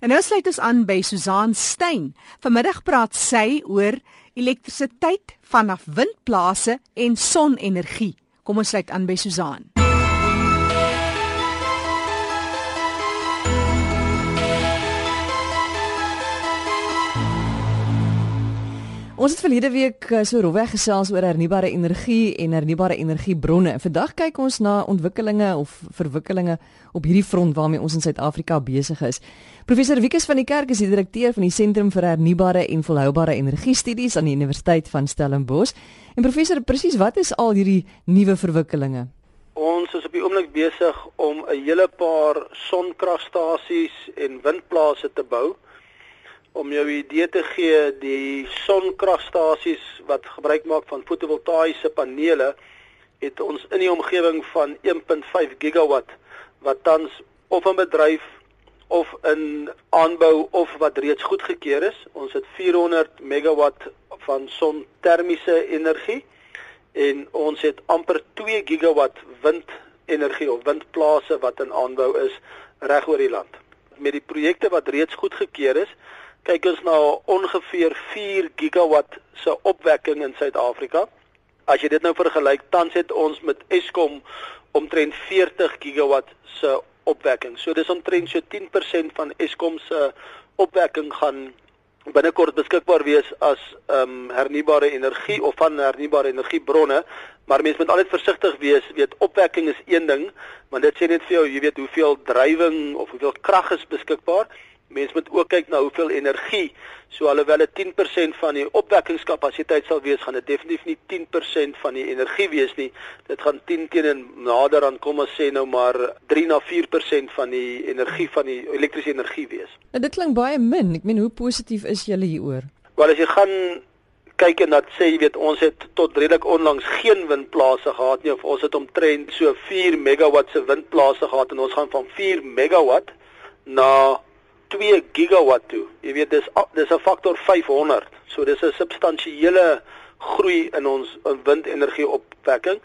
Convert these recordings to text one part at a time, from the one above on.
En nou sluit ons aan by Susan Stein. Vanmiddag praat sy oor elektrisiteit vanaf windplase en sonenergie. Kom ons sluit aan by Susan. Ons het verlede week eh, so rowweg gesels oor hernubare energie en hernubare energiebronne. Vandag kyk ons na ontwikkelinge of verwikkelinge op hierdie front waarmee ons in Suid-Afrika besig is. Professor Wikus van die Kerk is die direkteur van die Sentrum vir Hernubare en Volhoubare Energiestudies aan die Universiteit van Stellenbosch. En professor, presies wat is al hierdie nuwe verwikkelinge? Ons is op die oomblik besig om 'n hele paar sonkragstasies en windplase te bou om jou idee te gee, die sonkragstasies wat gebruik maak van fotovoltaïese panele het ons in die omgewing van 1.5 gigawatt wat tans of in bedryf of in aanbou of wat reeds goedgekeur is. Ons het 400 megawatt van sontermiese energie en ons het amper 2 gigawatt windenergie of windplase wat in aanbou is reg oor die land. Met die projekte wat reeds goedgekeur is, kyk ons na ongeveer 4 gigawatt se opwekking in Suid-Afrika. As jy dit nou vergelyk, tans het ons met Eskom omtrent 40 gigawatt se opwekking. So dis omtrent so 10% van Eskom se opwekking gaan binnekort beskikbaar wees as ehm um, hernubare energie of van hernubare energiebronne. Maar mense moet altyd versigtig wees. Weet, opwekking is een ding, maar dit sê net vir jou, jy weet hoeveel drywing of hoeveel krag is beskikbaar. Mens moet ook kyk na hoeveel energie. So alhoewel dit 10% van die opwekkingskapasiteit sal wees, gaan dit definitief nie 10% van die energie wees nie. Dit gaan 10 teenoor nader aan kom ons sê nou maar 3 na 4% van die energie van die elektriese energie wees. En nou, dit klink baie min. Ek meen hoe positief is julle hieroor? Wel as jy gaan kyk en dat sê jy weet ons het tot redelik onlangs geen windplase gehad nie of ons het omtrent so 4 megawatt se windplase gehad en ons gaan van 4 megawatt na 2 gigawatt toe. Jy weet dis dis 'n faktor 500. So dis 'n substansiële groei in ons in windenergie opwekking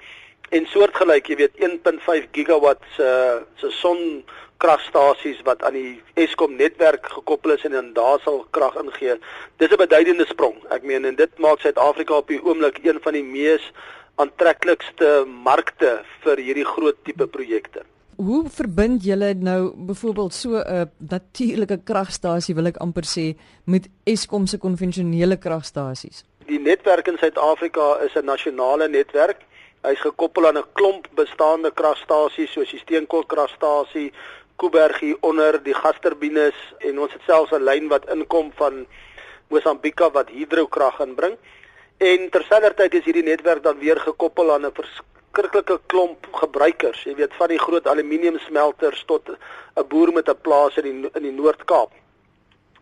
en soortgelyk, jy weet 1.5 gigawatt se se sonkragstasies wat aan die Eskom netwerk gekoppel is en dan daar sal krag ingee. Dis 'n beduidende sprong. Ek meen en dit maak Suid-Afrika op die oomblik een van die mees aantreklikste markte vir hierdie groot tipe projekte hoe verbind julle nou byvoorbeeld so 'n natuurlike kragstasie wil ek amper sê met Eskom se konvensionele kragstasies? Die netwerk in Suid-Afrika is 'n nasionale netwerk. Hy's gekoppel aan 'n klomp bestaande kragstasies soos die Steenkool kragstasie, Kuiberg hier onder, die gasturbines en ons het selfs 'n lyn wat inkom van Mosambika wat hidrokrag inbring. En terselfdertyd is hierdie netwerk dan weer gekoppel aan 'n verskriklike klomp gebruikers, jy weet van die groot aluminium smelters tot 'n boer met 'n plaas in die in die Noord-Kaap.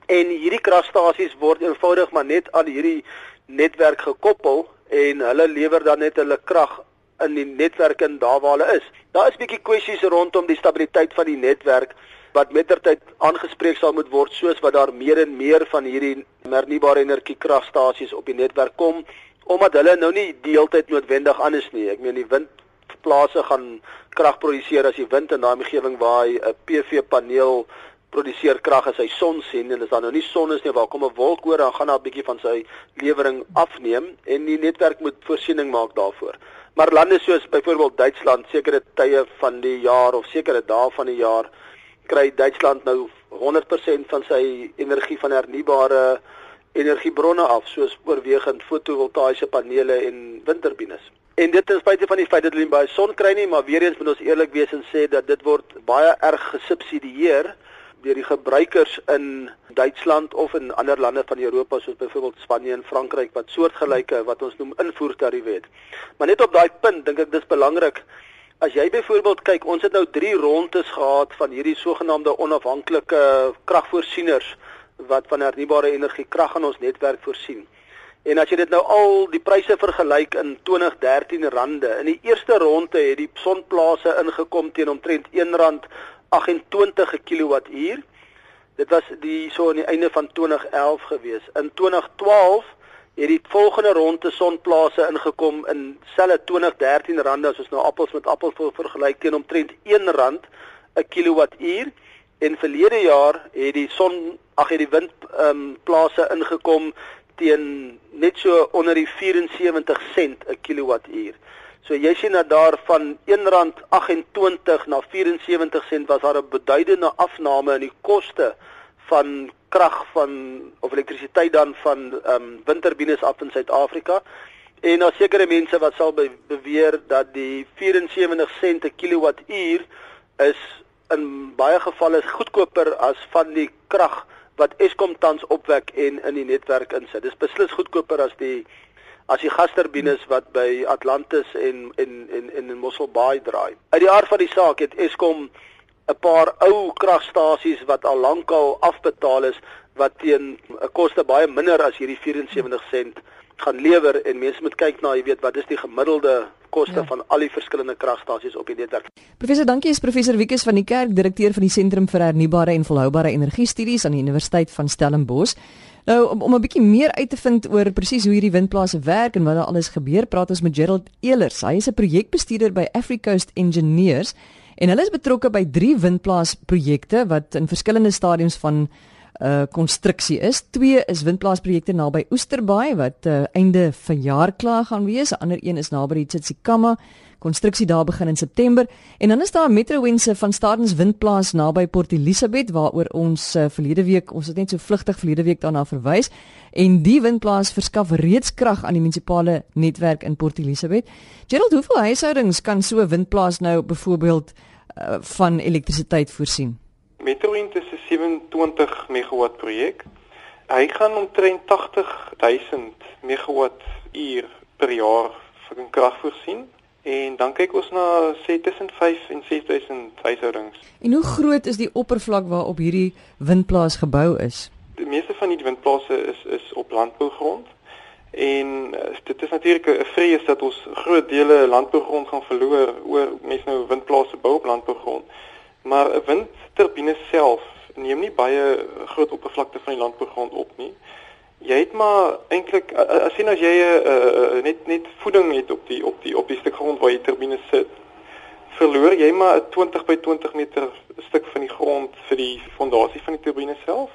En hierdie kragstasies word eenvoudig maar net aan hierdie netwerk gekoppel en hulle lewer dan net hulle krag in die netwerk in daar waar hulle is. Daar is bietjie kwessies rondom die stabiliteit van die netwerk wat mettertyd aangespreek sal moet word soos wat daar meer en meer van hierdie hernubare energie kragstasies op die netwerk kom omdat hulle nou nie deeltyd noodwendig aan is nie. Ek meen die windplase gaan krag produseer as die wind in daai omgewing waar 'n PV paneel produseer krag as hy son sien en as daar nou nie son is nie, waar kom 'n wolk oor, dan gaan daar 'n bietjie van sy lewering afneem en die netwerk moet voorsiening maak daarvoor. Maar lande soos byvoorbeeld Duitsland, sekere tye van die jaar of sekere dae van die jaar kry Duitsland nou 100% van sy energie van hernubare energiebronne af soos oorwegend fotovoltaïese panele en windturbines. En dit is spite van die feit dat hulle nie baie son kry nie, maar weer eens moet ons eerlik wees en sê dat dit word baie erg gesubsidieer deur die gebruikers in Duitsland of in ander lande van Europa soos byvoorbeeld Spanje en Frankryk wat soortgelyke wat ons noem invoertariewe het. Maar net op daai punt dink ek dis belangrik as jy byvoorbeeld kyk, ons het nou 3 rondes gehad van hierdie sogenaamde onafhanklike kragvoorsieners wat van hernubare energie krag aan ons netwerk voorsien. En as jy dit nou al die pryse vergelyk in 2013 rande, in die eerste ronde het die sonplase ingekom teen omtrent R1.28 per kilowattuur. Dit was die so aan die einde van 2011 gewees. In 2012 het die volgende ronde sonplase ingekom in selle 2013 rande as ons nou appels met appels vergelyk teen omtrent R1 per kilowattuur En verlede jaar het die son, ag het die wind ehm um, plase ingekom teen net so onder die 74 sent 'n kilowattuur. So jy sien dat daar van R1.28 na 74 sent was daar 'n beduidende afname in die koste van krag van of elektrisiteit dan van ehm um, windturbines af in Suid-Afrika. En daar sekere mense wat sal be beweer dat die 74 sent per kilowattuur is in baie gevalle goedkoper as van die krag wat Eskom tans opwek en in die netwerk insit. Dis beslis goedkoper as die as die gasturbines wat by Atlantis en en en en in Mossel Bay draai. Uit die aard van die saak het Eskom 'n paar ou kragstasies wat al lankal afbetaal is wat teen 'n koste baie minder as hierdie 74 sent gaan lewer en mense moet kyk na, jy weet, wat is die gemiddelde koste ja. van al die verskillende kragstasies op die netwerk. Professor, dankie is professor Wikus van die Kerk, direkteur van die Sentrum vir Hernubare en Volhoubare Energie Studies aan die Universiteit van Stellenbosch. Nou om om 'n bietjie meer uit te vind oor presies hoe hierdie windplase werk en wat daar alles gebeur, praat ons met Gerald Elers. Hy is 'n projekbestuurder by Africoast Engineers en hulle is betrokke by drie windplaas projekte wat in verskillende stadiums van uh konstruksie is. Twee is windplaasprojekte naby Oesterbaai wat uh, einde vanjaar klaar gaan wees. Ander een is naby die Tsitsikamma. Konstruksie daar begin in September. En dan is daar Metrowense van Stadens Windplaas naby Port Elizabeth waaroor ons uh, verlede week, ons het net so vlugtig verlede week daarna verwys. En die windplaas verskaf reeds krag aan die munisipale netwerk in Port Elizabeth. Gerald, hoeveel huishoudings kan so 'n windplaas nou byvoorbeeld uh, van elektrisiteit voorsien? Metrowind is 'n 27 megawatt projek. Hy gaan omtrent 80 000 megawatt uur per jaar van krag voorsien. En dan kyk ons na sê tussen 5 en 6000 huishoudings. En hoe groot is die oppervlak waarop hierdie windplaas gebou is? Die meeste van die windplase is is op landbougrond. En uh, dit is natuurlik 'n vrees dat ons groot dele landbougrond gaan verloor oor mense nou windplase bou op landbougrond. Maar 'n windturbine self neem nie baie groot oppervlakte van die landbougrond op nie. Jy het maar eintlik as sien as jy 'n uh, uh, net net voeding het op die op die op die stuk grond waar jy turbine sit, verloor jy maar 'n 20 by 20 meter stuk van die grond vir die fondasie van die turbine self.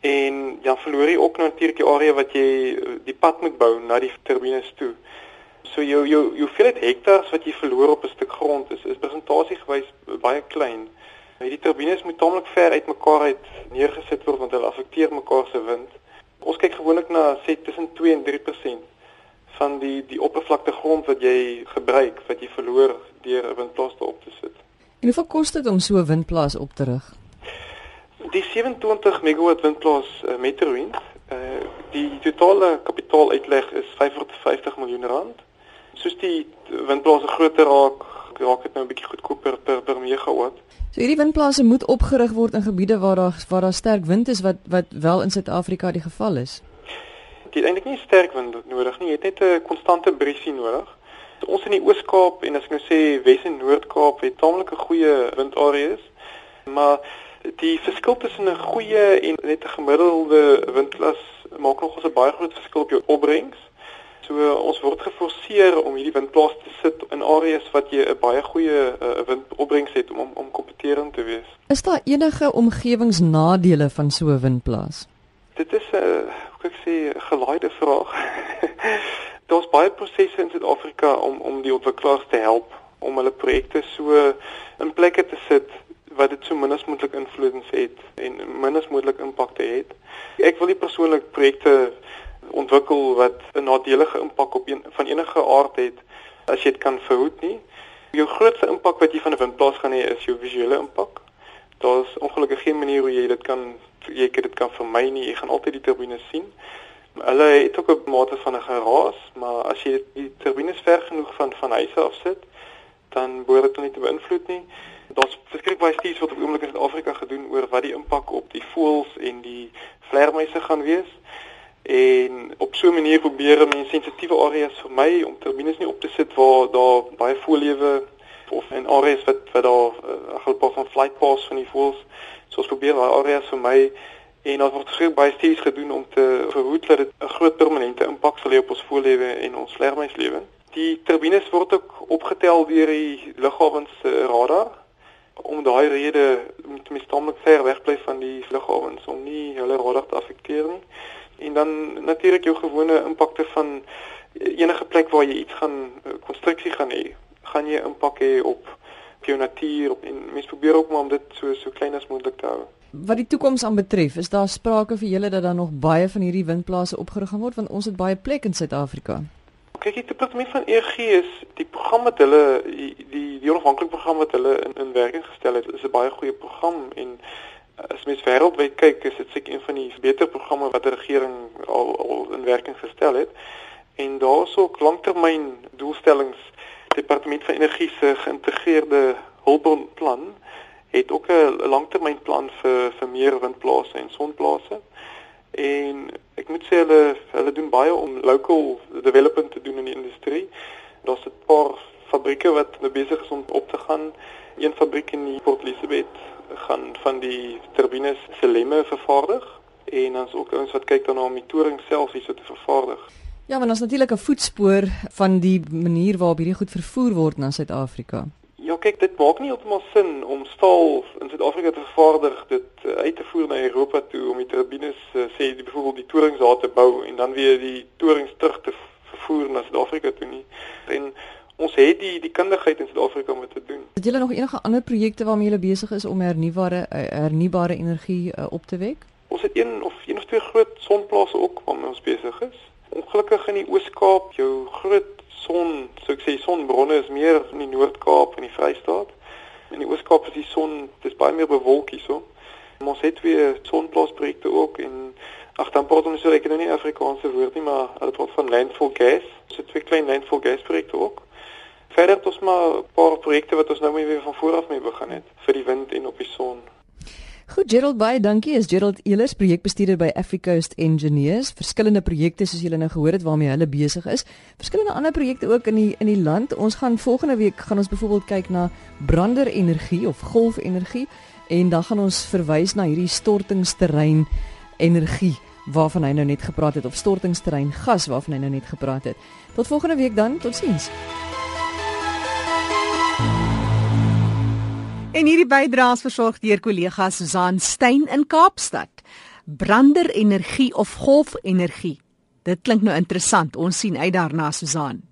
En dan verloor jy ook natuurlik die area wat jy die pad moet bou na die turbines toe. So jou jou jou hoeveelheid hektare wat jy verloor op 'n stuk grond is is presentasiegewys baie klein. Hierdie turbines moet taamlik ver uit mekaar uit neergesit word want hulle affekteer mekaar se wind. Ons kyk gewoonlik na sê tussen 2 en 3% van die die oppervlakte grond wat jy gebruik wat jy verloor deur 'n windplaas te op te sit. En hoeveel kos dit om so 'n windplaas op te rig? Die 27 megawatt windplaas uh, Metrowind, uh, die totale kapitaaluitleg is 550 miljoen rand soos die windplase groter raak, raak dit nou 'n bietjie goedkoper per per megawatt. So hierdie windplase moet opgerig word in gebiede waar daar waar daar sterk wind is wat wat wel in Suid-Afrika die geval is. Dit is eintlik nie sterk wind nodig nie, jy het net 'n konstante briesie nodig. Ons in die Oos-Kaap en as ek nou sê Wes en Noord-Kaap het taamlik 'n goeie windareas, maar die verskil tussen 'n goeie en net 'n gemiddelde windklas maak nog 'n baie groot verskil op jou opbrengs. So ons word geforseer om hierdie windplaas te sit in areas wat jy 'n baie goeie uh, windopbrengs het om om, om kompeterend te wees. Is daar enige omgewingsnadele van so 'n windplaas? Dit is 'n uh, hoe ek sê gelaaide vraag. Daar's baie prosesse in Suid-Afrika om om die ontwikkelaars te help om hulle projekte so in plekke te sit wat dit so min as moontlik invloed het en min as moontlik impak het. Ek wil nie persoonlik projekte ontwikkel wat 'n nadelige impak op een van enige aard het as jy dit kan verhoed nie. Jou grootste impak wat jy van 'n windplaas gaan hê is jou visuele impak. Daar's ongelukkig geen manier hoe jy dit kan jy kan dit kan vermy nie. Jy gaan altyd die turbines sien. Hulle het ook 'n mate van 'n geraas, maar as jy die turbines ver genoeg van van huise af sit, dan behoort dit nie te beïnvloed nie. Daar's verskriklik baie studies wat op oomblik in Suid-Afrika gedoen oor wat die impak op die voëls en die vlermuise gaan wees. En op so 'n manier probeer mense sensitiewe areas vermy om turbines nie op te sit waar daar baie voëllewe of in areas wat wat daar 'n uh, eh, groot van flight paths van die voëls. So ons probeer daai areas vermy en daar word gesien baie studies gedoen om te verhoed dat dit 'n groot permanente impak sal hê op ons voëllewe en ons vlermuislewe. Die turbines word ook opgetel deur die lughawens radar om daai rede moet mens tamelik ver weg bly van die lughawens om nie hulle radar te affekteer nie. En dan natuurlik jou gewone impakte van enige plek waar jy iets gaan eh, konstruksie gaan hê, gaan jy impak hê op jou natuur op, en mens probeer ook maar om dit so so klein as moontlik te hou. Wat die toekoms aanbetref, is daar sprake vir julle dat daar nog baie van hierdie windplase opgerig gaan word want ons het baie plek in Suid-Afrika. Kyk, die departement van energie is die program wat hulle die die, die onafhanklike program wat hulle in, in werking gestel het, is 'n baie goeie program en as mens wêreldwyd kyk, is dit seker een van die beter programme wat die regering al al in werking gestel het. En daar's ook langtermyn doelstellings. Departement van Energie se geïntegreerde hulpbronplan het ook 'n langtermynplan vir vir meer windplase en sonplase. En ek moet sê hulle hulle doen baie om local development te doen in die industrie. Daar's 'n paar fabrieke wat nou besig is om op te gaan. Een fabriek in Port Elizabeth gaan van die turbines se lemme vervaardig en dan's ook ouens wat kyk daarna om die toring self hierso te vervaardig. Ja, maar ons natuurlik 'n voetspoor van die manier waarop hierdie goed vervoer word na Suid-Afrika. Ja, kyk, dit maak nie heeltemal sin om staal in Suid-Afrika te vervaardig, dit uh, uit te voer na Europa toe om die turbines uh, sê die byvoorbeeld die torings daar te bou en dan weer die torings terug te vervoer na Suid-Afrika toe nie. En ons het die die kundigheid in Suid-Afrika om dit te doen. Het julle nog enige ander projekte waarmee julle besig is om hernubare uh, hernubare energie uh, op te wek? Ons het een of een of twee groot sonplase ook waarmee ons besig is ongelukkig in die Oos-Kaap jou groot son, so ek sê sonbronne is meer in die Noord-Kaap en die Vrystaat. In die Oos-Kaap is die son, dis baie meer bewolk hierso. Ons het weer sonplaasprojekte ook en ag dan praat ons oor ek nou nie Afrikaanse woord nie, maar hulle praat van landfall gas. So twee klein landfall gas projekte ook. Verder het ons maar 'n paar projekte wat ons nou weer van voor af mee begin het vir die wind en op die son. Goed Gerald baie dankie. Is Gerald Elers projekbestuurder by Africoast Engineers. Verskillende projekte soos julle nou gehoor het waarmee hulle besig is. Verskillende ander projekte ook in die in die land. Ons gaan volgende week gaan ons byvoorbeeld kyk na branderenergie of golfenergie en dan gaan ons verwys na hierdie stortingsterrein energie waarvan hy nou net gepraat het of stortingsterrein gas waarvan hy nou net gepraat het. Tot volgende week dan. Totsiens. En hierdie bydraes versorg deur kollega Susan Stein in Kaapstad. Branderenergie of golfenergie. Dit klink nou interessant. Ons sien uit daarna Susan.